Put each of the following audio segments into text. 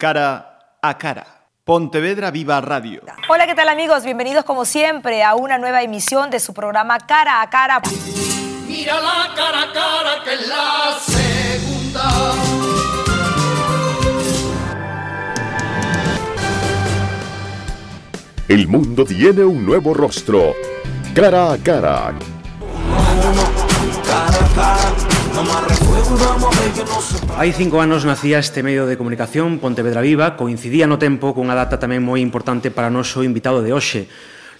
Cara a cara. Pontevedra Viva Radio. Hola, ¿qué tal amigos? Bienvenidos como siempre a una nueva emisión de su programa Cara a Cara. Mira la cara a cara que es la segunda. El mundo tiene un nuevo rostro. Cara a cara. Hai cinco anos nacía este medio de comunicación Pontevedra Viva, coincidía no tempo cunha data tamén moi importante para noso invitado de hoxe.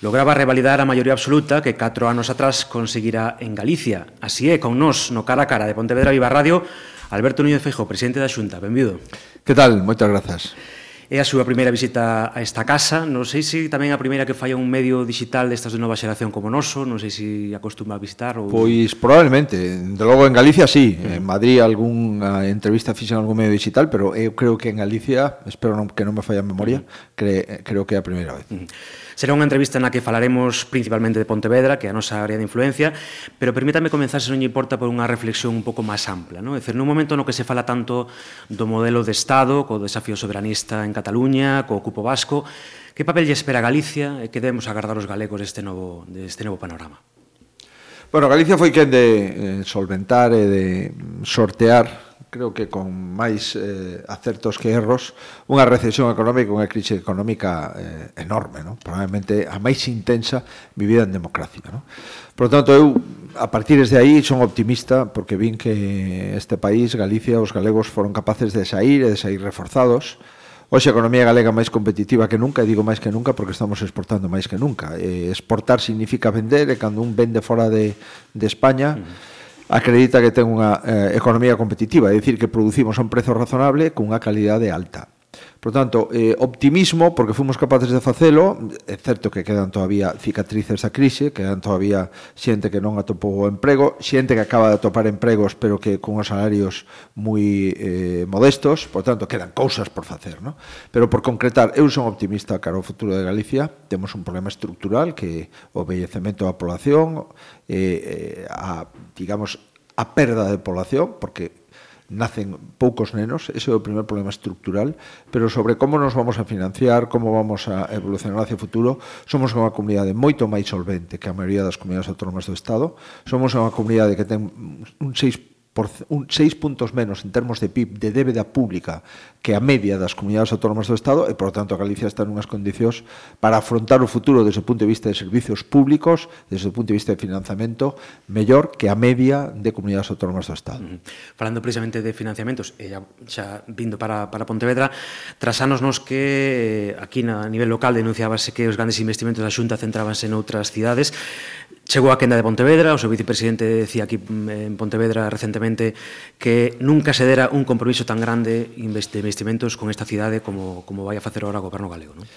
Lograba revalidar a maioría absoluta que 4 anos atrás conseguira en Galicia. Así é, con nós, no cara a cara de Pontevedra Viva Radio, Alberto Núñez Feijo, presidente da Xunta. Benvido. Que tal? Moitas grazas. É a súa primeira visita a esta casa. Non sei se tamén a primeira que fai un medio digital destas de nova xeración como noso. Non sei se acostuma a visitar. Ou... Pois probablemente. De logo en Galicia sí. En Madrid algunha entrevista fixa en algún medio digital, pero eu creo que en Galicia, espero non, que non me falla a memoria, cre, creo que é a primeira vez. Mm. Será unha entrevista na que falaremos principalmente de Pontevedra, que é a nosa área de influencia, pero permítame comenzar, se non lle importa, por unha reflexión un pouco máis ampla. Non? É dicir, nun momento no que se fala tanto do modelo de Estado, co desafío soberanista en Cataluña, co cupo vasco, que papel lle espera a Galicia e que debemos agardar os galegos deste novo, deste novo panorama? Bueno, Galicia foi quen de eh, solventar e de sortear creo que con máis eh, acertos que erros, unha recesión económica, unha crise económica eh, enorme, non? probablemente a máis intensa vivida en democracia. Non? Por tanto, eu, a partir de aí, son optimista, porque vin que este país, Galicia, os galegos foron capaces de sair e de sair reforzados, Hoxe a economía galega máis competitiva que nunca, e digo máis que nunca porque estamos exportando máis que nunca. Eh, exportar significa vender, e cando un vende fora de, de España, uh -huh acredita que ten unha eh, economía competitiva, é dicir, que producimos a un prezo razonable cunha calidade alta. Por tanto, eh, optimismo, porque fomos capaces de facelo, é certo que quedan todavía cicatrices da crise, quedan todavía xente que non atopou emprego, xente que acaba de atopar empregos, pero que con os salarios moi eh, modestos, por tanto, quedan cousas por facer, no? Pero por concretar, eu son optimista cara ao futuro de Galicia, temos un problema estructural que o bellecemento da población, eh, eh, a, digamos, a perda de población, porque nacen poucos nenos, ese é o primer problema estructural, pero sobre como nos vamos a financiar, como vamos a evolucionar hacia o futuro, somos unha comunidade moito máis solvente que a maioría das comunidades autónomas do Estado, somos unha comunidade que ten un 6 por un 6 puntos menos en termos de PIB de débeda pública que a media das comunidades autónomas do Estado e, por tanto, a Galicia está nunhas condicións para afrontar o futuro desde o punto de vista de servicios públicos, desde o punto de vista de financiamento, mellor que a media de comunidades autónomas do Estado. Mm -hmm. Falando precisamente de financiamentos, e xa, xa vindo para, para Pontevedra, tras anos nos que eh, aquí na, a nivel local denunciábase que os grandes investimentos da Xunta centrábanse noutras cidades, Chegou a quenda de Pontevedra, o seu vicepresidente decía aquí mm, en Pontevedra recentemente que nunca se dera un compromiso tan grande de investimentos con esta cidade como, como vai a facer agora o goberno galego. Non?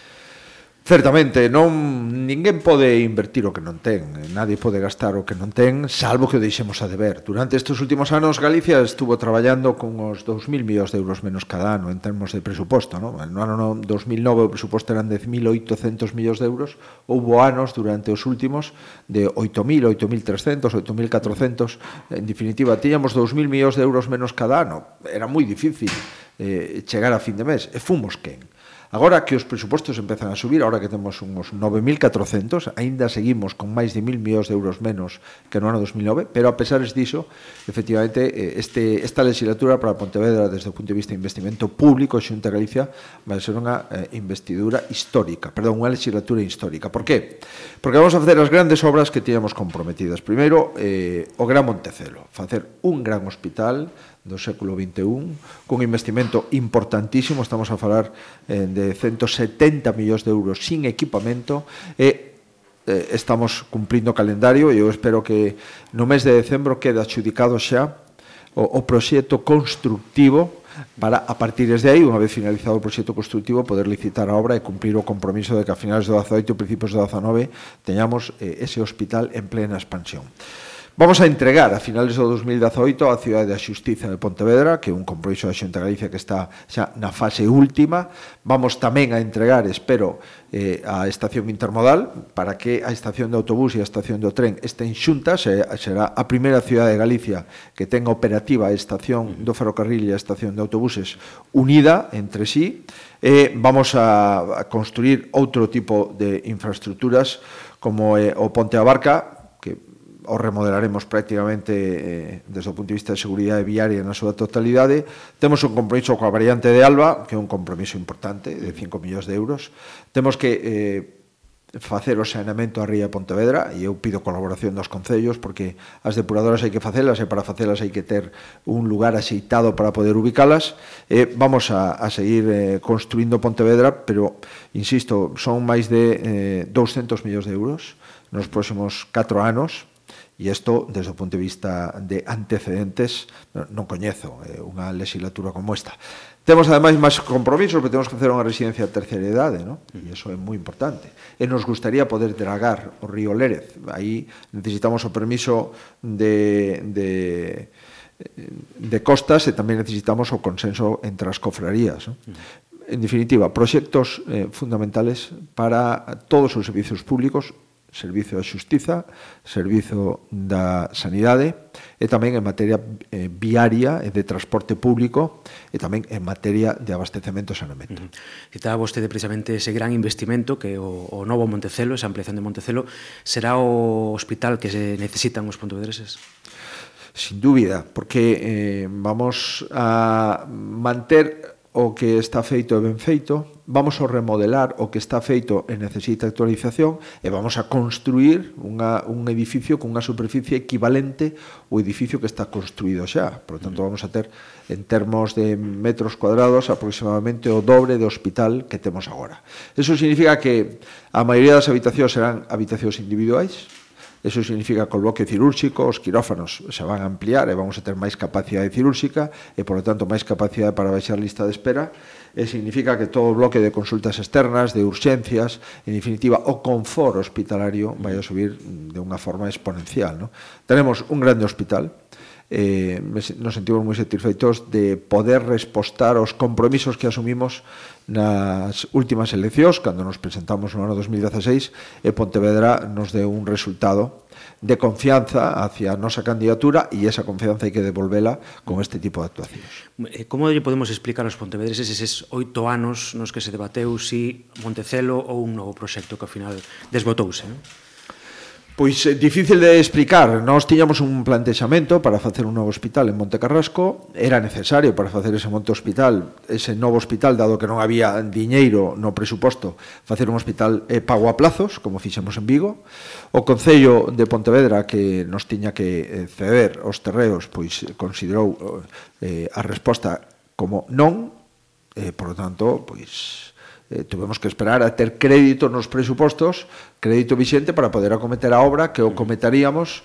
Certamente, non ninguén pode invertir o que non ten, eh, nadie pode gastar o que non ten, salvo que o deixemos a deber. Durante estes últimos anos Galicia estuvo traballando con os 2000 millóns de euros menos cada ano en termos de presuposto, No, No ano 2009 o presuposto eran 10800 millóns de euros, houbo anos durante os últimos de 8000, 8300, 8400, en definitiva tiñamos 2000 millóns de euros menos cada ano. Era moi difícil eh, chegar a fin de mes, e fomos quen Agora que os presupostos empezan a subir, agora que temos uns 9.400, aínda seguimos con máis de 1.000 millóns de euros menos que no ano 2009, pero a pesar diso, efectivamente, eh, este, esta legislatura para Pontevedra desde o punto de vista de investimento público xunta Galicia vai ser unha eh, investidura histórica, perdón, unha legislatura histórica. Por qué? Porque vamos a facer as grandes obras que tínhamos comprometidas. Primeiro, eh, o Gran Montecelo, facer un gran hospital do século XXI, con investimento importantísimo, estamos a falar eh, de 170 millóns de euros sin equipamento, e eh, estamos cumprindo o calendario e eu espero que no mes de decembro quede adjudicado xa o, o proxecto constructivo para a partir de aí, unha vez finalizado o proxecto constructivo, poder licitar a obra e cumprir o compromiso de que a finales do 18 e principios do 19 teñamos eh, ese hospital en plena expansión. Vamos a entregar a finales do 2018 a Cidade da Xustiza de Pontevedra, que é un compromiso da Xunta Galicia que está xa na fase última. Vamos tamén a entregar, espero, eh, a estación intermodal para que a estación de autobús e a estación do tren estén xuntas. Eh, será a primeira cidade de Galicia que tenga operativa a estación do ferrocarril e a estación de autobuses unida entre sí. Eh, vamos a, a construir outro tipo de infraestructuras como eh, o Ponte a Barca, o remodelaremos prácticamente eh, desde o punto de vista de seguridade viaria na súa totalidade. Temos un compromiso coa variante de Alba, que é un compromiso importante, de 5 millóns de euros. Temos que eh, facer o saneamento a Ría Pontevedra e eu pido colaboración dos concellos porque as depuradoras hai que facelas e para facelas hai que ter un lugar axeitado para poder ubicalas e vamos a, a seguir eh, construindo Pontevedra pero, insisto, son máis de eh, 200 millóns de euros nos próximos 4 anos E isto, desde o punto de vista de antecedentes, non coñezo eh, unha legislatura como esta. Temos ademais máis compromisos, porque temos que facer unha residencia de terceira idade, ¿no? e iso é moi importante. E nos gustaría poder dragar o río Lérez. Aí necesitamos o permiso de, de, de costas e tamén necesitamos o consenso entre as cofrarías. ¿no? en definitiva, proxectos eh, fundamentales para todos os servizos públicos Servizo da Xustiza, Servizo da Sanidade e tamén en materia eh, viaria e de transporte público e tamén en materia de abastecemento e saneamento. Uh -huh. Citaba vostede precisamente ese gran investimento que o, o novo Montecelo, esa ampliación de Montecelo, será o hospital que se necesitan os pontevedreses? Sin dúbida, porque eh, vamos a manter o que está feito e ben feito, vamos a remodelar o que está feito e necesita actualización e vamos a construir unha, un edificio con unha superficie equivalente ao edificio que está construído xa. Por tanto, vamos a ter, en termos de metros cuadrados, aproximadamente o dobre de hospital que temos agora. Eso significa que a maioría das habitacións serán habitacións individuais, Eso significa que o bloque cirúrxico, os quirófanos se van a ampliar e vamos a ter máis capacidade cirúrxica e, por lo tanto, máis capacidade para baixar lista de espera e significa que todo o bloque de consultas externas, de urxencias, en definitiva, o confort hospitalario vai a subir de unha forma exponencial. No? Tenemos un grande hospital, eh, nos sentimos moi satisfeitos de poder respostar aos compromisos que asumimos nas últimas eleccións, cando nos presentamos no ano 2016, e Pontevedra nos deu un resultado de confianza hacia a nosa candidatura e esa confianza hai que devolvela con este tipo de actuacións. Eh, como lle podemos explicar aos pontevedreses eses oito anos nos que se debateu si Montecelo ou un novo proxecto que ao final desbotouse? Non? Pois é difícil de explicar. Nós tiñamos un plantexamento para facer un novo hospital en Monte Carrasco. Era necesario para facer ese monte hospital, ese novo hospital, dado que non había diñeiro no presuposto, facer un hospital eh, pago a plazos, como fixemos en Vigo. O Concello de Pontevedra, que nos tiña que eh, ceder os terreos, pois eh, considerou eh, a resposta como non, eh, por lo tanto, pois eh, tuvemos que esperar a ter crédito nos presupostos, crédito vixente para poder acometer a obra que o mm. cometaríamos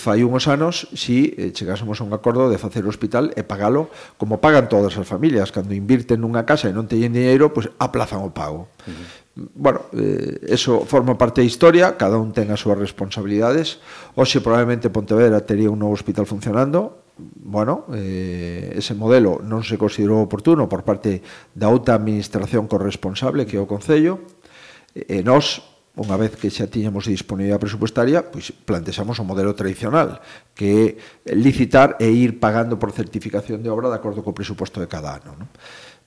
fai unhos anos si eh, chegásemos a un acordo de facer o hospital e pagalo como pagan todas as familias. Cando invirten nunha casa e non teñen dinheiro pois aplazan o pago. Uh -huh bueno, eh, eso forma parte da historia, cada un ten as súas responsabilidades. Hoxe probablemente Pontevedra tería un novo hospital funcionando, bueno, eh, ese modelo non se considerou oportuno por parte da outra administración corresponsable que é o Concello, e nós, unha vez que xa tiñamos disponibilidade presupuestaria, pois plantexamos o modelo tradicional, que é licitar e ir pagando por certificación de obra de acordo co presuposto de cada ano. Non?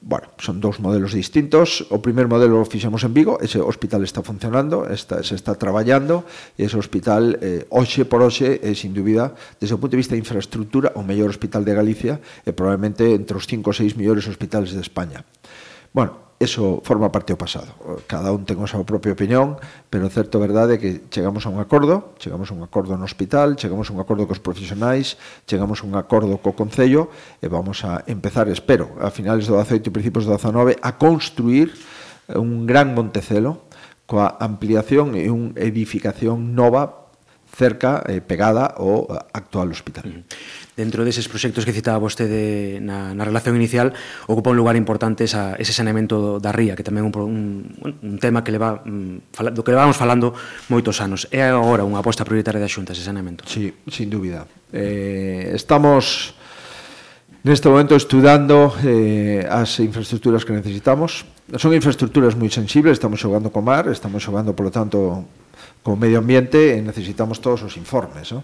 Bueno, son dous modelos distintos. O primer modelo o fixemos en Vigo, ese hospital está funcionando, está, se está traballando, e ese hospital eh, hoxe por hoxe, é, sin dúbida, desde o punto de vista de infraestructura, o mellor hospital de Galicia, e probablemente entre os 5 ou 6 mellores hospitales de España. Bueno, eso forma parte do pasado. Cada un ten a súa propia opinión, pero certo verdade é que chegamos a un acordo, chegamos a un acordo no hospital, chegamos a un acordo cos profesionais, chegamos a un acordo co Concello e vamos a empezar, espero, a finales do 18 e principios do 19, a construir un gran Montecelo coa ampliación e unha edificación nova cerca, eh, pegada ao eh, actual hospital. Dentro deses proxectos que citaba vostede na, na relación inicial, ocupa un lugar importante esa, ese saneamento da ría, que tamén é un, un, un tema que leva, mm, fala, do que levamos falando moitos anos. É agora unha aposta prioritaria da Xunta ese saneamento? Sí, sin dúbida. Eh, estamos... Neste momento estudando eh, as infraestructuras que necesitamos. Son infraestructuras moi sensibles, estamos xogando co mar, estamos xogando, polo tanto, co medio ambiente eh, necesitamos todos os informes, non?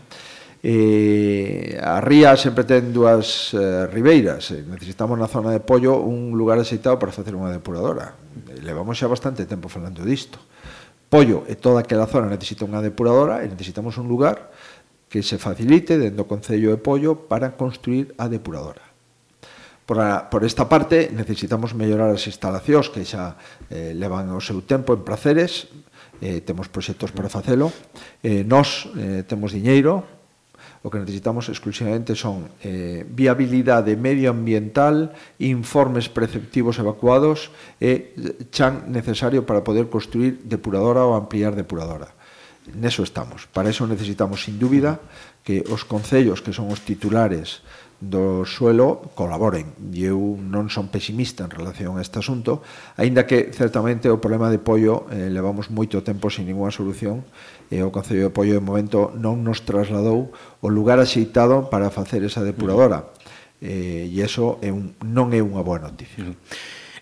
Eh, a ría sempre ten dúas eh, ribeiras eh, Necesitamos na zona de Pollo un lugar aceitado para facer unha depuradora. Eh, Levamos xa bastante tempo falando disto. Pollo e toda aquela zona necesita unha depuradora E necesitamos un lugar que se facilite dentro do Concello de Pollo para construir a depuradora. Por, a, por esta parte necesitamos mellorar as instalacións que xa eh, levan o seu tempo en praceres eh, temos proxectos para facelo. Eh, nós eh, temos diñeiro, o que necesitamos exclusivamente son eh, viabilidade medioambiental, informes preceptivos evacuados e eh, chan necesario para poder construir depuradora ou ampliar depuradora. Neso estamos. Para eso necesitamos, sin dúbida, que os concellos que son os titulares do suelo colaboren. E eu non son pesimista en relación a este asunto, aínda que certamente o problema de Pollo eh, levamos moito tempo sin ninguna solución e o Concello de Pollo de momento non nos trasladou o lugar axeitado para facer esa depuradora. Eh, e iso é un, non é unha boa noticia.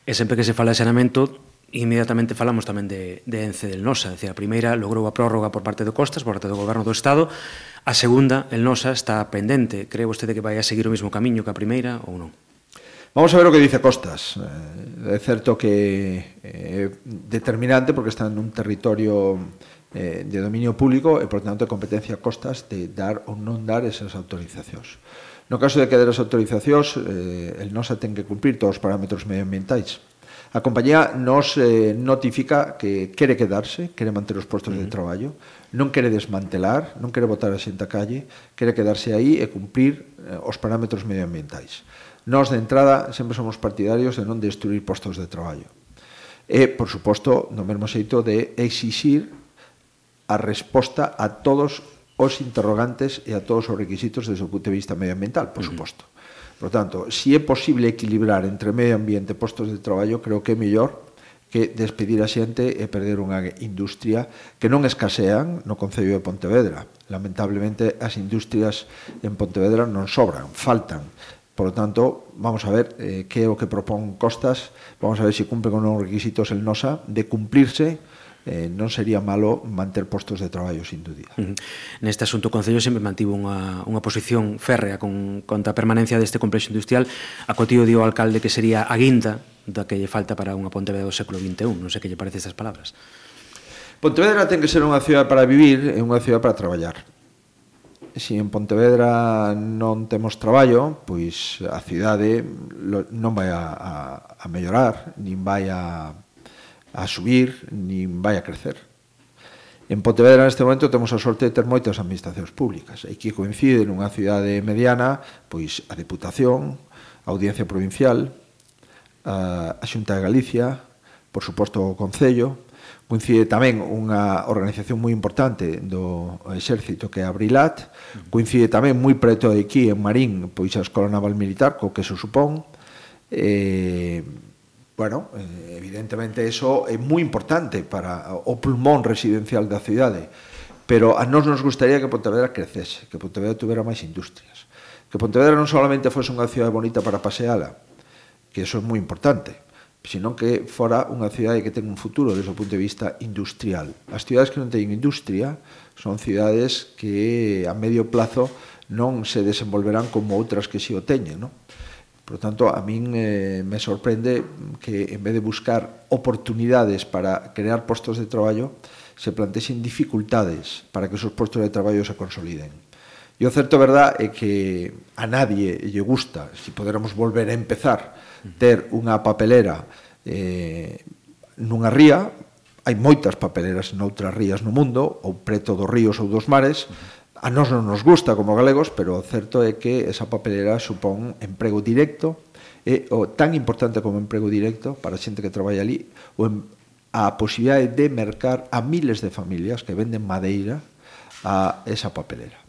E sempre que se fala de saneamento, inmediatamente falamos tamén de, de Ence del Nosa. Decir, a primeira logrou a prórroga por parte do Costas, por parte do Goberno do Estado, A segunda, el nosa, está pendente. Cree vostede que vai a seguir o mesmo camiño que a primeira ou non? Vamos a ver o que dice Costas. Eh, é certo que eh, é determinante porque está nun territorio eh, de dominio público e, por tanto, é competencia Costas de dar ou non dar esas autorizacións. No caso de que das autorizacións, eh, el NOSA ten que cumprir todos os parámetros medioambientais. A compañía nos eh, notifica que quere quedarse, quere manter os postos uh -huh. de traballo, non quere desmantelar, non quere botar a xente a calle, quere quedarse aí e cumprir eh, os parámetros medioambientais. Nós, de entrada, sempre somos partidarios de non destruir postos de traballo. E, por suposto, no mesmo xeito de exixir a resposta a todos os interrogantes e a todos os requisitos desde o punto de vista medioambiental, por uh -huh. suposto. Por tanto, se si é posible equilibrar entre medio ambiente e postos de traballo, creo que é mellor que despedir a xente e perder unha industria que non escasean no Concello de Pontevedra. Lamentablemente, as industrias en Pontevedra non sobran, faltan. Por lo tanto, vamos a ver eh, que é o que propón Costas, vamos a ver se si con os requisitos el NOSA de cumplirse, eh, non sería malo manter postos de traballo sin dúbida. Uh -huh. Neste asunto o Concello sempre mantivo unha, unha posición férrea con, contra a permanencia deste complexo industrial. A Cotío dio o alcalde que sería a guinda da que lle falta para unha Pontevedra do século XXI. Non sei que lle parece estas palabras. Pontevedra ten que ser unha ciudad para vivir e unha ciudad para traballar. Se si en Pontevedra non temos traballo, pois a cidade non vai a, a, a mellorar, nin vai a, a subir, nin vai a crecer. En Pontevedra neste momento temos a sorte de ter moitas administracións públicas e que coincide nunha cidade mediana pois a Deputación, a Audiencia Provincial, a, a Xunta de Galicia, por suposto o Concello, coincide tamén unha organización moi importante do exército que é a Brilat, coincide tamén moi preto de aquí en Marín, pois a Escola Naval Militar, co que se supón, eh, bueno, evidentemente eso é moi importante para o pulmón residencial da cidade, pero a nós nos gustaría que Pontevedra crecese, que Pontevedra tuvera máis industrias, que Pontevedra non solamente fose unha cidade bonita para paseala, que eso é moi importante senón que fora unha cidade que ten un futuro desde o punto de vista industrial. As cidades que non teñen industria son cidades que a medio plazo non se desenvolverán como outras que si o teñen, non? Por tanto, a min eh, me sorprende que en vez de buscar oportunidades para crear postos de traballo, se plantexen dificultades para que esos postos de traballo se consoliden. E o certo verdad é que a nadie lle gusta, se si poderamos volver a empezar, ter unha papelera eh, nunha ría, hai moitas papeleras noutras rías no mundo, ou preto dos ríos ou dos mares, a nós non nos gusta como galegos, pero o certo é que esa papelera supón emprego directo, e o tan importante como emprego directo para a xente que traballa ali, o em, a posibilidade de mercar a miles de familias que venden madeira a esa papelera.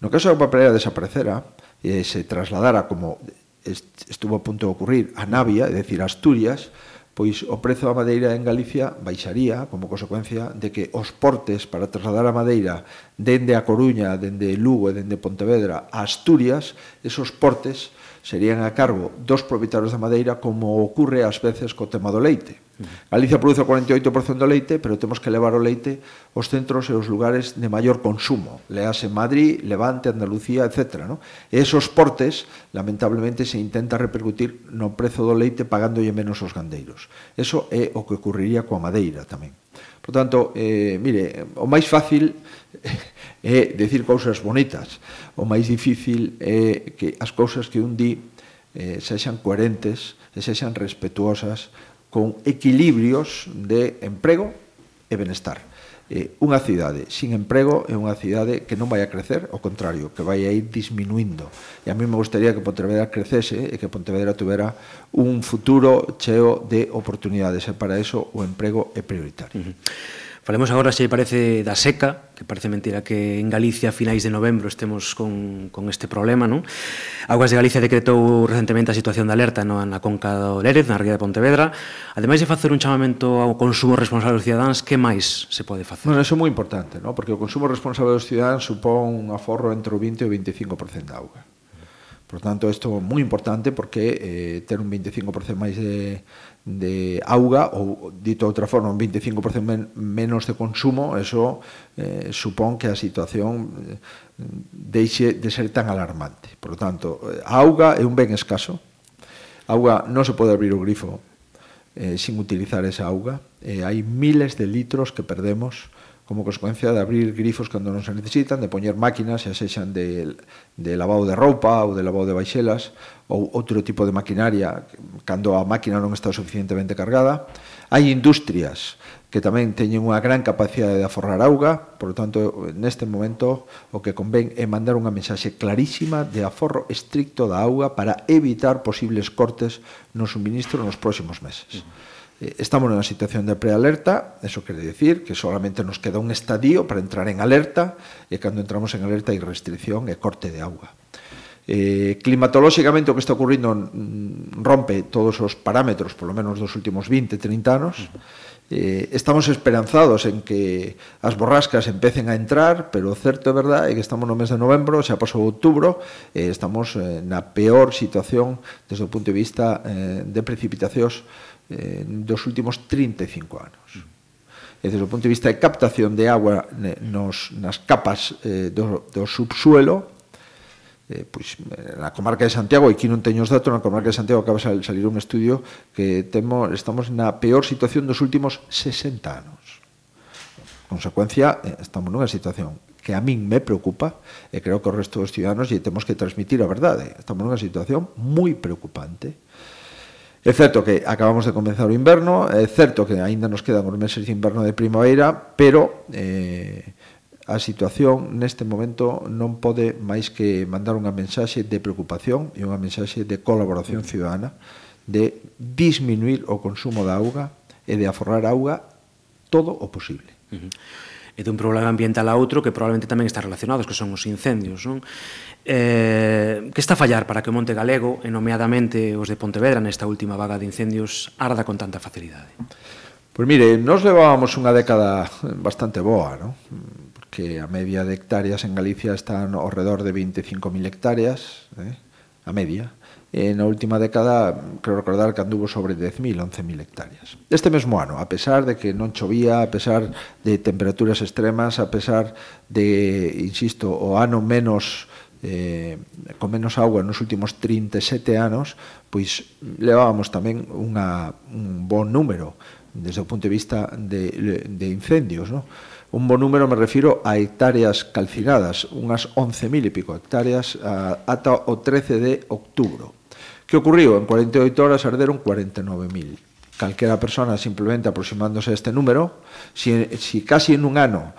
No caso da papelera desaparecera, e se trasladara como estuvo a punto de ocurrir a Navia, é dicir, Asturias, pois o prezo da madeira en Galicia baixaría como consecuencia de que os portes para trasladar a madeira dende a Coruña, dende Lugo e dende Pontevedra a Asturias, esos portes serían a cargo dos propietarios da madeira como ocurre ás veces co tema do leite. Galicia produce o 48% do leite, pero temos que levar o leite aos centros e aos lugares de maior consumo. Lease Madrid, Levante, Andalucía, etc. No? E esos portes, lamentablemente, se intenta repercutir no prezo do leite pagándolle menos aos gandeiros. Eso é o que ocurriría coa madeira tamén. Por tanto, eh, mire, o máis fácil é decir cousas bonitas, o máis difícil é que as cousas que un di eh, sexan coherentes e sexan respetuosas con equilibrios de emprego e benestar. Eh, unha cidade sin emprego é unha cidade que non vai a crecer, ao contrario, que vai a ir disminuindo. E a mí me gustaría que Pontevedra crecese e que Pontevedra tuvera un futuro cheo de oportunidades. E para eso o emprego é prioritario. Uh -huh. Falemos agora, se parece, da seca, que parece mentira que en Galicia a finais de novembro estemos con, con este problema, non? Aguas de Galicia decretou recentemente a situación de alerta no, na conca do Lérez, na ría de Pontevedra. Ademais de facer un chamamento ao consumo responsable dos cidadáns, que máis se pode facer? Bueno, eso é moi importante, non? Porque o consumo responsable dos cidadáns supón un aforro entre o 20 e o 25% da auga. Por tanto, isto é moi importante porque eh, ter un 25% máis de, de auga ou dito de outra forma un 25% men menos de consumo eso eh, supón que a situación eh, deixe de ser tan alarmante. Por lo tanto a auga é un ben escaso. A auga non se pode abrir o grifo eh, sin utilizar esa auga. Eh, hai miles de litros que perdemos como consecuencia de abrir grifos cando non se necesitan, de poñer máquinas, xa sexan de, de lavado de roupa ou de lavado de baixelas ou outro tipo de maquinaria cando a máquina non está suficientemente cargada. Hai industrias que tamén teñen unha gran capacidade de aforrar auga, por lo tanto, neste momento o que convén é mandar unha mensaxe clarísima de aforro estricto da auga para evitar posibles cortes no suministro nos próximos meses. Uh -huh. Estamos nunha situación de prealerta, eso quere dicir que solamente nos queda un estadio para entrar en alerta e cando entramos en alerta hai restricción e corte de auga. Eh, climatolóxicamente o que está ocurrindo rompe todos os parámetros, polo menos dos últimos 20, 30 anos. Eh, estamos esperanzados en que as borrascas empecen a entrar, pero o certo é verdade é que estamos no mes de novembro, xa pasou outubro, eh, estamos eh, na peor situación desde o punto de vista eh, de precipitacións eh, dos últimos 35 anos. E desde o punto de vista de captación de agua nos, nas capas eh, do, do subsuelo, eh, pois, eh, na comarca de Santiago, e aquí non teño os datos, na comarca de Santiago acaba de salir un estudio que temo, estamos na peor situación dos últimos 60 anos. Consecuencia, eh, estamos nunha situación que a min me preocupa e creo que o resto dos ciudadanos lle temos que transmitir a verdade. Estamos nunha situación moi preocupante É certo que acabamos de comenzar o inverno, é certo que aínda nos quedan os meses de inverno de primavera, pero eh, a situación neste momento non pode máis que mandar unha mensaxe de preocupación e unha mensaxe de colaboración ciudadana de disminuir o consumo da auga e de aforrar auga todo o posible. Uh -huh e dun problema ambiental a outro que probablemente tamén está relacionados, que son os incendios. Non? Eh, que está a fallar para que o Monte Galego, e nomeadamente os de Pontevedra, nesta última vaga de incendios, arda con tanta facilidade? Pois mire, nos levábamos unha década bastante boa, non? porque a media de hectáreas en Galicia están ao redor de 25.000 hectáreas, eh? a media, eh, na última década, creo recordar que anduvo sobre 10.000, 11.000 hectáreas. Este mesmo ano, a pesar de que non chovía, a pesar de temperaturas extremas, a pesar de, insisto, o ano menos eh, con menos agua nos últimos 37 anos, pois levábamos tamén unha, un bon número desde o punto de vista de, de incendios, non? Un bon número me refiro a hectáreas calcinadas, unhas 11.000 e pico hectáreas a, ata o 13 de outubro. Que ocurriu? En 48 horas arderon 49.000 calquera persona simplemente aproximándose a este número, si, si casi en un ano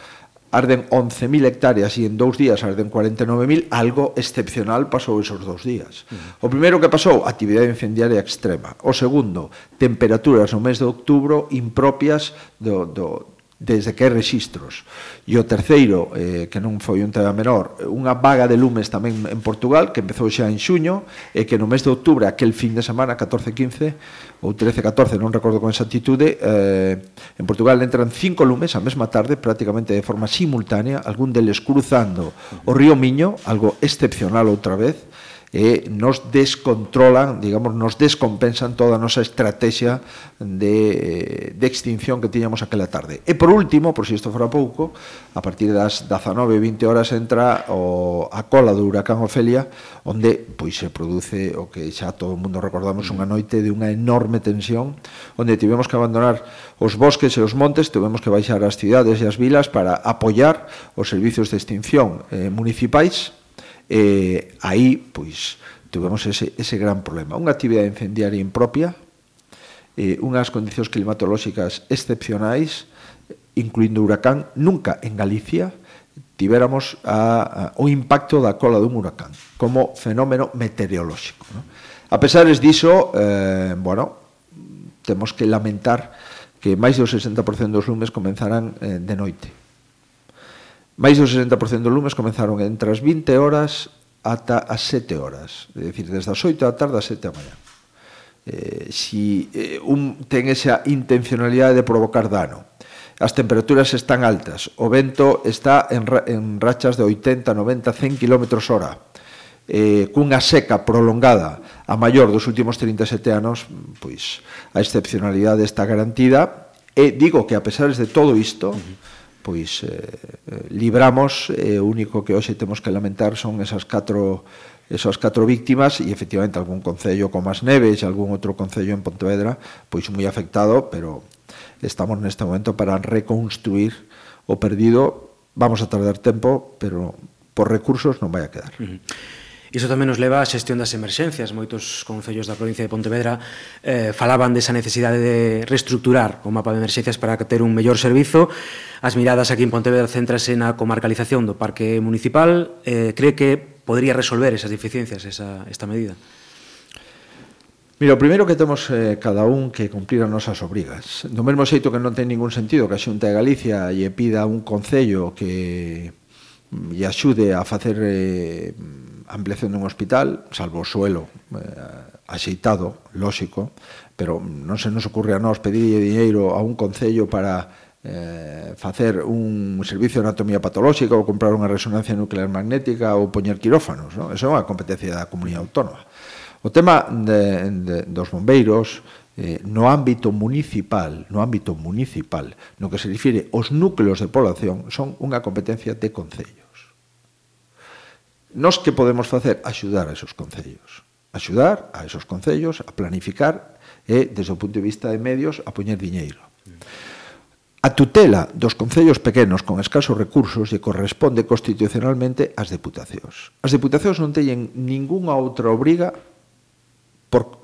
arden 11.000 hectáreas e en dous días arden 49.000, algo excepcional pasou esos dous días. Uh -huh. O primeiro que pasou, actividade incendiaria extrema. O segundo, temperaturas no mes de outubro impropias do, do, desde que hai registros. E o terceiro, eh, que non foi un tema menor, unha vaga de lumes tamén en Portugal, que empezou xa en xuño, e que no mes de outubro, aquel fin de semana, 14-15, ou 13-14, non recordo con exactitude, eh, en Portugal entran cinco lumes a mesma tarde, prácticamente de forma simultánea, algún deles cruzando o río Miño, algo excepcional outra vez, e nos descontrolan, digamos, nos descompensan toda a nosa estrategia de, eh, de extinción que tiñamos aquela tarde. E por último, por si isto fora pouco, a partir das 19, 20 horas entra o, a cola do huracán Ofelia, onde pois se produce o que xa todo o mundo recordamos unha noite de unha enorme tensión, onde tivemos que abandonar os bosques e os montes, tivemos que baixar as cidades e as vilas para apoiar os servizos de extinción eh, municipais, eh, aí, pois, tuvemos ese, ese gran problema. Unha actividade incendiaria impropia, eh, unhas condicións climatolóxicas excepcionais, incluindo huracán, nunca en Galicia tivéramos a, a, o impacto da cola dun huracán como fenómeno meteorolóxico. ¿no? A pesares diso, eh, bueno, temos que lamentar que máis do 60% dos lumes comenzarán eh, de noite. Máis do 60% dos lumes comenzaron entre as 20 horas ata as 7 horas, é dicir, desde as 8 da tarde ás 7 da mañá. Eh, si eh, un ten esa intencionalidade de provocar dano. As temperaturas están altas, o vento está en, ra en rachas de 80, 90, 100 km hora, eh, cunha seca prolongada a maior dos últimos 37 anos, pois a excepcionalidade está garantida, e digo que a pesar de todo isto, uh -huh pois eh, libramos e eh, o único que hoxe temos que lamentar son esas catro esas catro víctimas e efectivamente algún concello como as Neves e algún outro concello en Pontevedra pois moi afectado, pero estamos neste momento para reconstruir o perdido. Vamos a tardar tempo, pero por recursos non vai a quedar. Uh -huh. Iso tamén nos leva á xestión das emerxencias. Moitos concellos da provincia de Pontevedra eh, falaban desa necesidade de reestructurar o mapa de emerxencias para ter un mellor servizo. As miradas aquí en Pontevedra céntrase na comarcalización do parque municipal. Eh, cree que podría resolver esas deficiencias esa, esta medida? Mira, o primeiro que temos eh, cada un que cumplir as nosas obrigas. Do mesmo xeito que non ten ningún sentido que a Xunta de Galicia lle pida un concello que mm, lle axude a facer eh, ampliación dun hospital, salvo o suelo eh, axeitado, lóxico, pero non se nos ocurre a nós pedir dinheiro a un concello para eh, facer un servicio de anatomía patolóxica ou comprar unha resonancia nuclear magnética ou poñer quirófanos, non? Eso é unha competencia da comunidade autónoma. O tema de, de, dos bombeiros eh, no ámbito municipal, no ámbito municipal, no que se refire aos núcleos de población, son unha competencia de concello. Nos que podemos facer? Axudar a esos concellos. Axudar a esos concellos a planificar e, desde o punto de vista de medios, a poñer diñeiro. A tutela dos concellos pequenos con escasos recursos lle corresponde constitucionalmente ás deputacións. As deputacións non teñen ningunha outra obriga por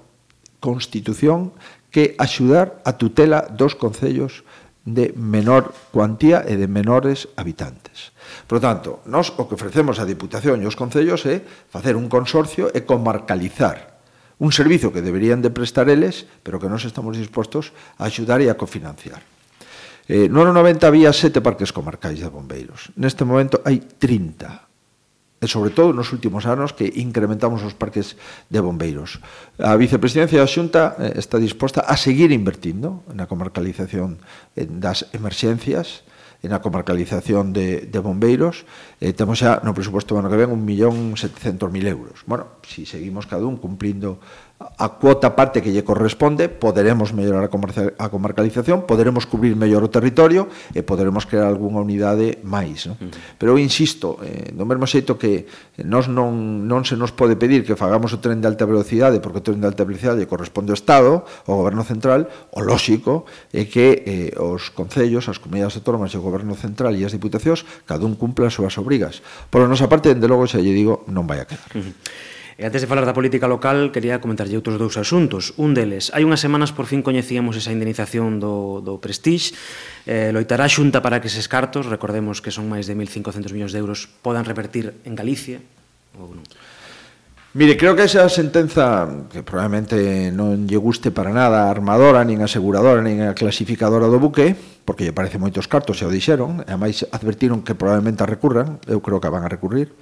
constitución que axudar a tutela dos concellos de menor cuantía e de menores habitantes. Por tanto, nós o que ofrecemos a Diputación e os Concellos é facer un consorcio e comarcalizar un servizo que deberían de prestar eles, pero que nós estamos dispostos a axudar e a cofinanciar. Eh, no ano 90 había sete parques comarcais de bombeiros. Neste momento hai 30 e sobre todo nos últimos anos que incrementamos os parques de bombeiros. A vicepresidencia da Xunta eh, está disposta a seguir invertindo na comarcalización eh, das emerxencias, na comarcalización de, de bombeiros, eh, temos xa no presuposto ano que ven 1.700.000 euros. Bueno, se si seguimos cada un cumprindo a cuota parte que lle corresponde, poderemos mellorar a, a comarcalización, poderemos cubrir mellor o territorio e poderemos crear algunha unidade máis. No? Uh -huh. Pero eu insisto, eh, do mesmo xeito que nos non, non se nos pode pedir que fagamos o tren de alta velocidade, porque o tren de alta velocidade corresponde ao Estado, ao Goberno Central, o lóxico é que eh, os concellos, as comunidades autónomas e o Goberno Goberno Central e as Diputacións, cada un cumpla as súas obrigas. Por a nosa parte, dende logo, xa lle digo, non vai a quedar. Uh -huh. E antes de falar da política local, quería comentarlle outros dous asuntos. Un deles, hai unhas semanas por fin coñecíamos esa indemnización do, do Prestige. Eh, loitará a xunta para que eses cartos, recordemos que son máis de 1.500 millóns de euros, podan revertir en Galicia, ou non? Mire, creo que esa sentenza que probablemente non lle guste para nada a armadora, nin a aseguradora, nin a clasificadora do buque, porque lle parece moitos cartos, se o dixeron, e ademais advertiron que probablemente a recurran, eu creo que a van a recurrir,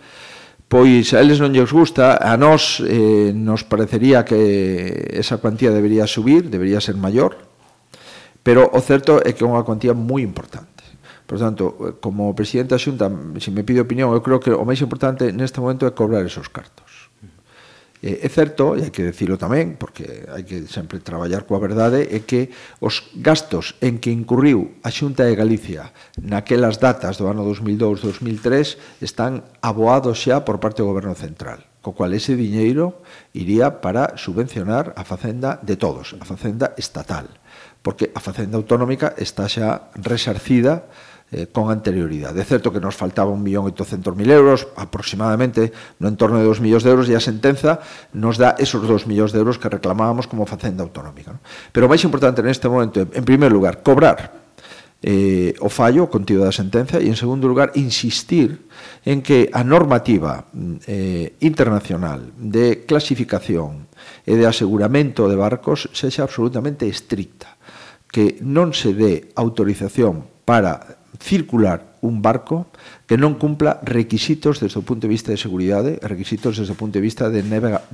pois a eles non lles gusta, a nós eh, nos parecería que esa cuantía debería subir, debería ser maior, pero o certo é que é unha cuantía moi importante. Por tanto, como presidente da Xunta, se me pide opinión, eu creo que o máis importante neste momento é cobrar esos cartos. Eh, é certo, e hai que decirlo tamén, porque hai que sempre traballar coa verdade, é que os gastos en que incurriu a Xunta de Galicia naquelas datas do ano 2002-2003 están aboados xa por parte do Goberno Central co cual ese diñeiro iría para subvencionar a facenda de todos, a facenda estatal, porque a facenda autonómica está xa resarcida eh, con anterioridade. É certo que nos faltaba 1.800.000 euros, aproximadamente, no entorno de 2 millóns de euros, e a sentenza nos dá esos 2 millóns de euros que reclamábamos como facenda autonómica. ¿no? Pero o máis importante neste momento, en primer lugar, cobrar eh, o fallo, o contido da sentenza, e en segundo lugar, insistir en que a normativa eh, internacional de clasificación e de aseguramento de barcos sexa absolutamente estricta, que non se dé autorización para circular un barco que non cumpla requisitos desde o punto de vista de seguridade e requisitos desde o punto de vista de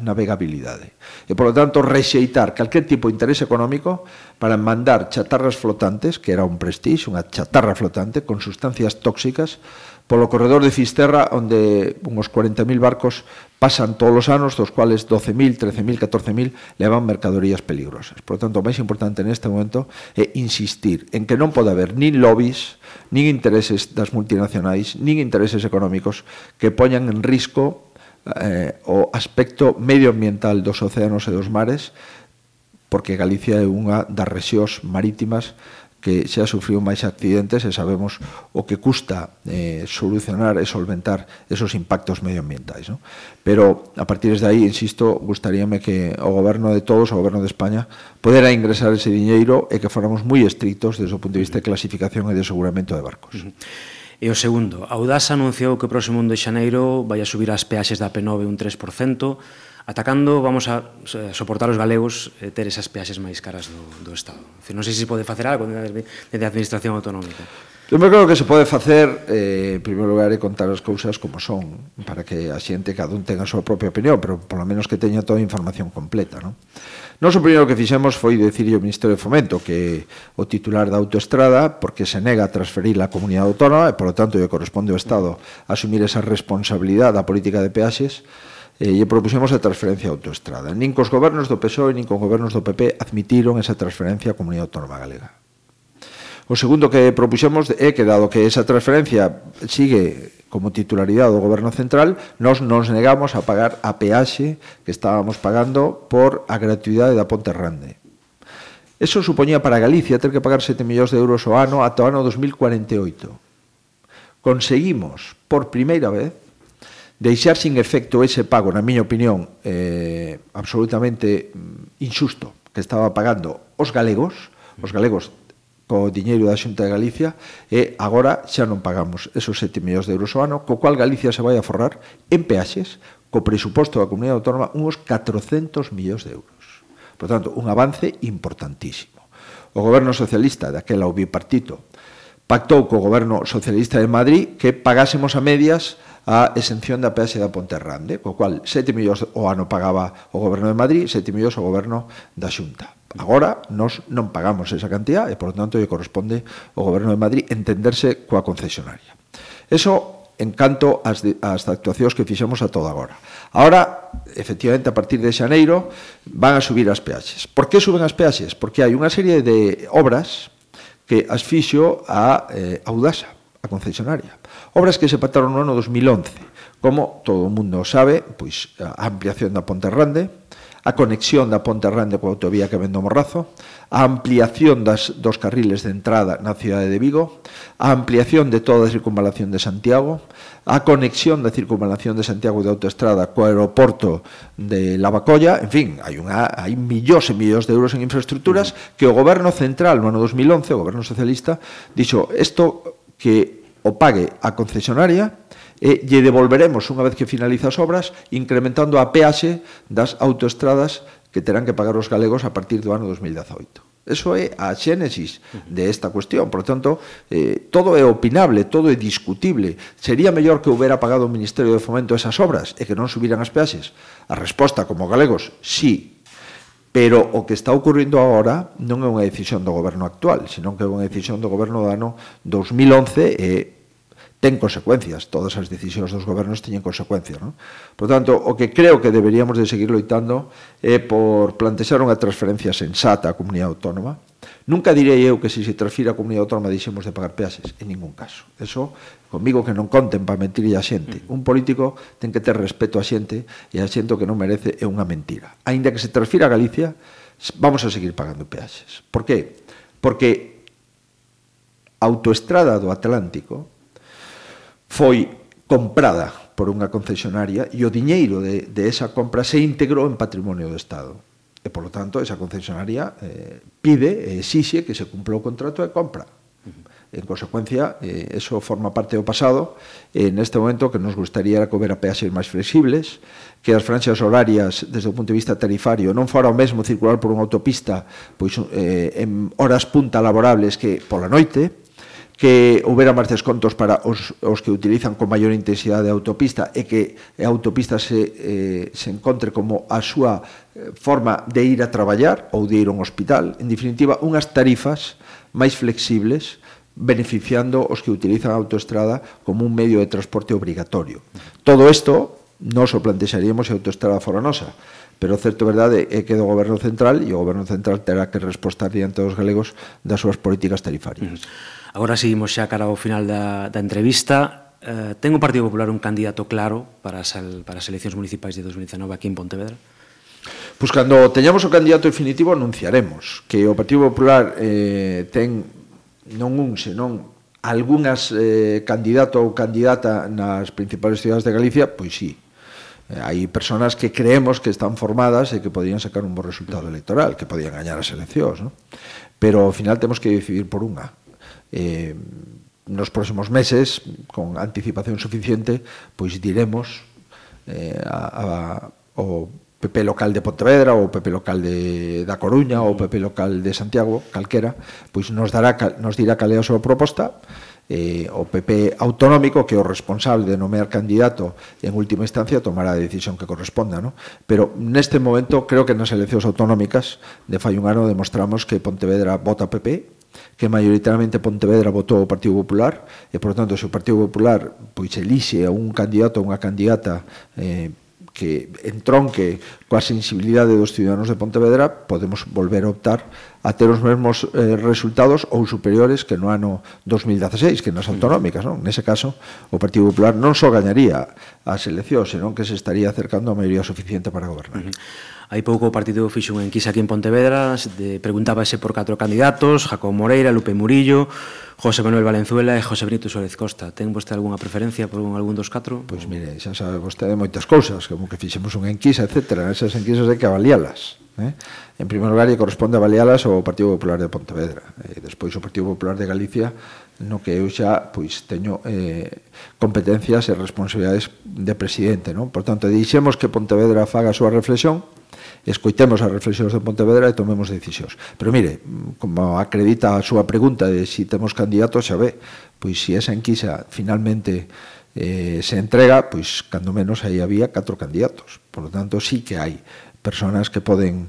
navegabilidade. E, polo tanto, rexeitar calquer tipo de interés económico para mandar chatarras flotantes, que era un prestige, unha chatarra flotante, con sustancias tóxicas polo corredor de Fisterra, onde unhos 40.000 barcos pasan todos os anos, dos cuales 12.000, 13.000, 14.000 levan mercadorías peligrosas. Por tanto, o máis importante neste momento é insistir en que non pode haber nin lobbies, nin intereses das multinacionais, nin intereses económicos que poñan en risco eh, o aspecto medioambiental dos océanos e dos mares, porque Galicia é unha das rexións marítimas que xa sufriu máis accidentes e sabemos o que custa eh, solucionar e solventar esos impactos medioambientais. No? Pero, a partir de aí, insisto, gustaríame que o goberno de todos, o goberno de España, podera ingresar ese diñeiro e que fóramos moi estrictos desde o punto de vista de clasificación e de aseguramento de barcos. Uh -huh. E o segundo, a Audasa anunciou que o próximo 1 de xaneiro vai a subir as peaxes da P9 un 3%, Atacando vamos a eh, soportar os galegos eh, ter esas peaxes máis caras do, do Estado. Decir, non sei se se pode facer algo desde a Administración Autonómica. Eu me creo que se pode facer, eh, en primeiro lugar, é contar as cousas como son, para que a xente, cada un tenga a súa propia opinión, pero polo menos que teña toda a información completa. Non? Nos o primeiro que fixemos foi decirle ao Ministerio de Fomento que o titular da autoestrada, porque se nega a transferir a comunidade autónoma, e polo tanto lle corresponde ao Estado asumir esa responsabilidade da política de peaxes, e lle propuxemos a transferencia a autoestrada. Nin cos gobernos do PSOE, nin cos gobernos do PP admitiron esa transferencia á Comunidade Autónoma Galega. O segundo que propuxemos é que, dado que esa transferencia sigue como titularidade do Goberno Central, nós nos negamos a pagar a peaxe que estábamos pagando por a gratuidade da Ponte Rande. Eso supoñía para Galicia ter que pagar 7 millóns de euros ao ano ata o ano 2048. Conseguimos, por primeira vez, deixar sin efecto ese pago, na miña opinión, eh, absolutamente mm, injusto que estaba pagando os galegos, os galegos co diñeiro da Xunta de Galicia e agora xa non pagamos esos 7 millóns de euros ao ano, co cual Galicia se vai a forrar en peaxes co presuposto da Comunidade Autónoma uns 400 millóns de euros. Por tanto, un avance importantísimo. O goberno socialista daquela o bipartito pactou co goberno socialista de Madrid que pagásemos a medias a exención da peaxe da Ponterrande, co cual 7 millóns o ano pagaba o goberno de Madrid, 7 millóns o goberno da Xunta. Agora nos non pagamos esa cantidad e, por tanto, lle corresponde ao goberno de Madrid entenderse coa concesionaria. Eso en canto ás, ás actuacións que fixemos a toda agora. Ahora, efectivamente, a partir de xaneiro, van a subir as peaxes. Por que suben as peaxes? Porque hai unha serie de obras que as fixo a eh, Audasa, a concesionaria. Obras que se pactaron no ano 2011, como todo o mundo sabe, pois a ampliación da Ponte Rande, a conexión da Ponte Rande coa autovía que vendo Morrazo, a ampliación das, dos carriles de entrada na cidade de Vigo, a ampliación de toda a circunvalación de Santiago, a conexión da circunvalación de Santiago de autoestrada co aeroporto de Lavacolla, en fin, hai, unha, hai millóns e millóns de euros en infraestructuras mm. que o goberno central no ano 2011, o goberno socialista, dixo, isto que o pague a concesionaria e lle devolveremos unha vez que finaliza as obras incrementando a peaxe das autoestradas que terán que pagar os galegos a partir do ano 2018. Eso é a xénesis de esta cuestión. Por tanto, eh, todo é opinable, todo é discutible. Sería mellor que houbera pagado o Ministerio de Fomento esas obras e que non subiran as peaxes? A resposta, como galegos, sí, Pero o que está ocurrindo agora non é unha decisión do goberno actual, senón que é unha decisión do goberno do ano 2011 e ten consecuencias. Todas as decisións dos gobernos teñen consecuencias. Non? Por tanto, o que creo que deberíamos de seguir loitando é por plantexar unha transferencia sensata á comunidade autónoma, Nunca direi eu que se se transfira a comunidade autónoma deixemos de pagar peaxes, en ningún caso. Eso, comigo que non conten para mentir a xente. Mm. Un político ten que ter respeto a xente e a xente que non merece é unha mentira. Ainda que se transfira a Galicia, vamos a seguir pagando peaxes. Por qué? Porque a autoestrada do Atlántico foi comprada por unha concesionaria e o diñeiro de, de esa compra se integrou en patrimonio do Estado E, polo tanto, esa concesionaria eh, pide e exixe que se cumpla o contrato de compra. En consecuencia, eh, eso forma parte do pasado. E, neste momento, que nos gustaría era que houbera peaxes máis flexibles, que as franxas horarias, desde o punto de vista tarifario, non fora o mesmo circular por unha autopista pois, eh, en horas punta laborables que pola noite, que houbera máis descontos para os, os que utilizan con maior intensidade a autopista e que a autopista se, eh, se encontre como a súa eh, forma de ir a traballar ou de ir a un hospital. En definitiva, unhas tarifas máis flexibles beneficiando os que utilizan a autoestrada como un medio de transporte obrigatorio. Todo isto nos o plantexaríamos se a autoestrada fora nosa, pero certo verdade é que do goberno central e o goberno central terá que respostar diante dos galegos das súas políticas tarifarias. Mm. Agora seguimos xa cara ao final da, da entrevista. Eh, ten o Partido Popular un candidato claro para as, para as eleccións municipais de 2019 aquí en Pontevedra? Pois cando teñamos o candidato definitivo anunciaremos que o Partido Popular eh, ten non un, senón algunhas eh, candidato ou candidata nas principales cidades de Galicia, pois sí, eh, hai personas que creemos que están formadas e que podían sacar un bo resultado electoral, que podían gañar as eleccións, ¿no? pero ao final temos que decidir por unha eh, nos próximos meses, con anticipación suficiente, pois diremos eh, a, a, o PP local de Pontevedra ou PP local de da Coruña ou PP local de Santiago, calquera, pois nos dará nos dirá cal é a súa proposta eh, o PP autonómico que é o responsable de nomear candidato en última instancia tomará a decisión que corresponda ¿no? pero neste momento creo que nas eleccións autonómicas de fai un ano demostramos que Pontevedra vota PP que maioritariamente Pontevedra votou o Partido Popular e, por tanto, se o Partido Popular pois elixe a un candidato ou unha candidata eh, que entronque coa sensibilidade dos ciudadanos de Pontevedra, podemos volver a optar a ter os mesmos eh, resultados ou superiores que no ano 2016, que nas autonómicas, non? Nese caso, o Partido Popular non só gañaría as eleccións, senón que se estaría acercando a maioría suficiente para gobernar. Uh -huh. Hai pouco o partido fixo unha enquisa aquí en Pontevedra, de, preguntábase por catro candidatos, Jacob Moreira, Lupe Murillo, José Manuel Valenzuela e José Benito Suárez Costa. Ten vostede algunha preferencia por algún dos catro? Pois mire, xa sabe vostede moitas cousas, como que fixemos unha enquisa, etc. Esas enquisas hai que avalialas. Eh? En primeiro lugar, lle corresponde avalialas ao Partido Popular de Pontevedra. E despois o Partido Popular de Galicia, no que eu xa pois teño eh, competencias e responsabilidades de presidente. Non? Por tanto, dixemos que Pontevedra faga a súa reflexión, escoitemos as reflexións de Pontevedra e tomemos decisións. Pero mire, como acredita a súa pregunta de se si temos candidatos, xa ve, pois se esa enquisa finalmente eh, se entrega, pois cando menos aí había catro candidatos. Por lo tanto, sí que hai personas que poden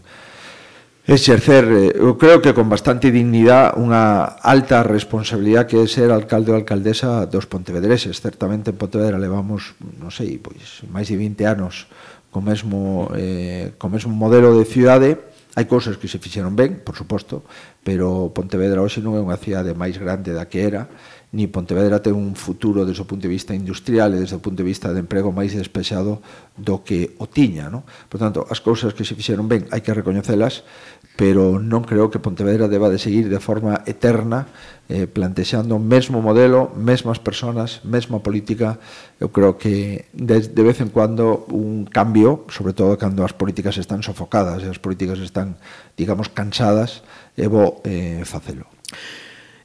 exercer, eu eh, creo que con bastante dignidade, unha alta responsabilidade que é ser alcalde ou alcaldesa dos pontevedreses. Certamente en Pontevedra levamos, non sei, pois máis de 20 anos co mesmo, eh, co mesmo modelo de cidade, Hai cousas que se fixeron ben, por suposto, pero Pontevedra hoxe non é unha cidade máis grande da que era ni Pontevedra ten un futuro desde o punto de vista industrial e desde o punto de vista de emprego máis despexado do que o tiña. Non? Por tanto, as cousas que se fixeron ben hai que recoñecelas, pero non creo que Pontevedra deba de seguir de forma eterna eh, plantexando o mesmo modelo, mesmas personas, mesma política. Eu creo que de, de vez en cuando un cambio, sobre todo cando as políticas están sofocadas e as políticas están, digamos, cansadas, evo eh, facelo.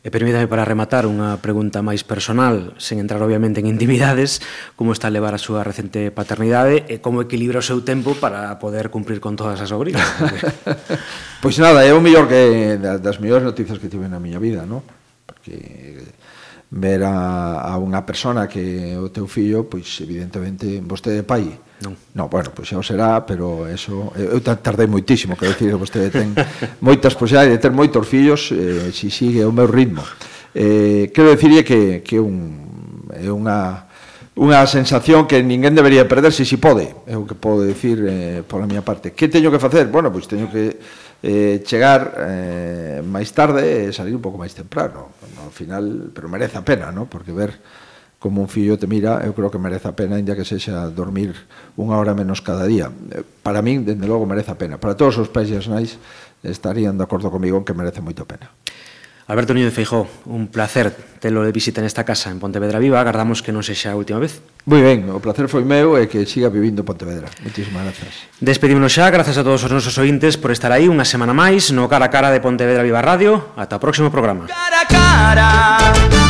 E permítame para rematar unha pregunta máis personal, sen entrar obviamente en intimidades, como está a levar a súa recente paternidade e como equilibra o seu tempo para poder cumprir con todas as obrigas. pois nada, é o mellor que das mellores noticias que tive na miña vida, non? Porque ver a, a unha persona que o teu fillo, pois evidentemente vostede pai. Non. No, bueno, pois xa o será, pero eso eu tardei moitísimo, quero dicir, vostede ten moitas posibilidades de ter moitos fillos eh, se si sigue o meu ritmo. Eh, quero dicirlle que que un é unha unha sensación que ninguén debería perderse se si pode, é o que podo dicir eh, pola miña parte. Que teño que facer? Bueno, pois teño que eh, chegar eh, máis tarde e salir un pouco máis temprano. Ao final, pero merece a pena, ¿no? porque ver como un fillo te mira, eu creo que merece a pena, inda que sexa dormir unha hora menos cada día. Eh, para min, dende logo, merece a pena. Para todos os pais e as nais estarían de acordo comigo en que merece moito pena. Alberto Niño de Feijó, un placer telo de visita nesta casa en Pontevedra Viva. Agardamos que non sexa a última vez. Moi ben, o placer foi meu e que siga vivindo Pontevedra. Moitísimas grazas. Despedímonos xa, grazas a todos os nosos ointes por estar aí unha semana máis no Cara a Cara de Pontevedra Viva Radio. Ata o próximo programa. Cara a cara,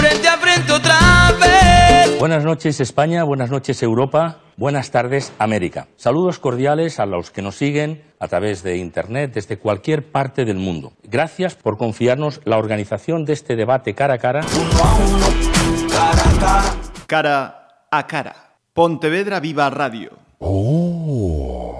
frente a frente outra vez. Buenas noches España, buenas noches Europa, buenas tardes América. Saludos cordiales a los que nos siguen a través de Internet desde cualquier parte del mundo. Gracias por confiarnos la organización de este debate cara a cara. Cara a cara. Pontevedra Viva Radio. Oh.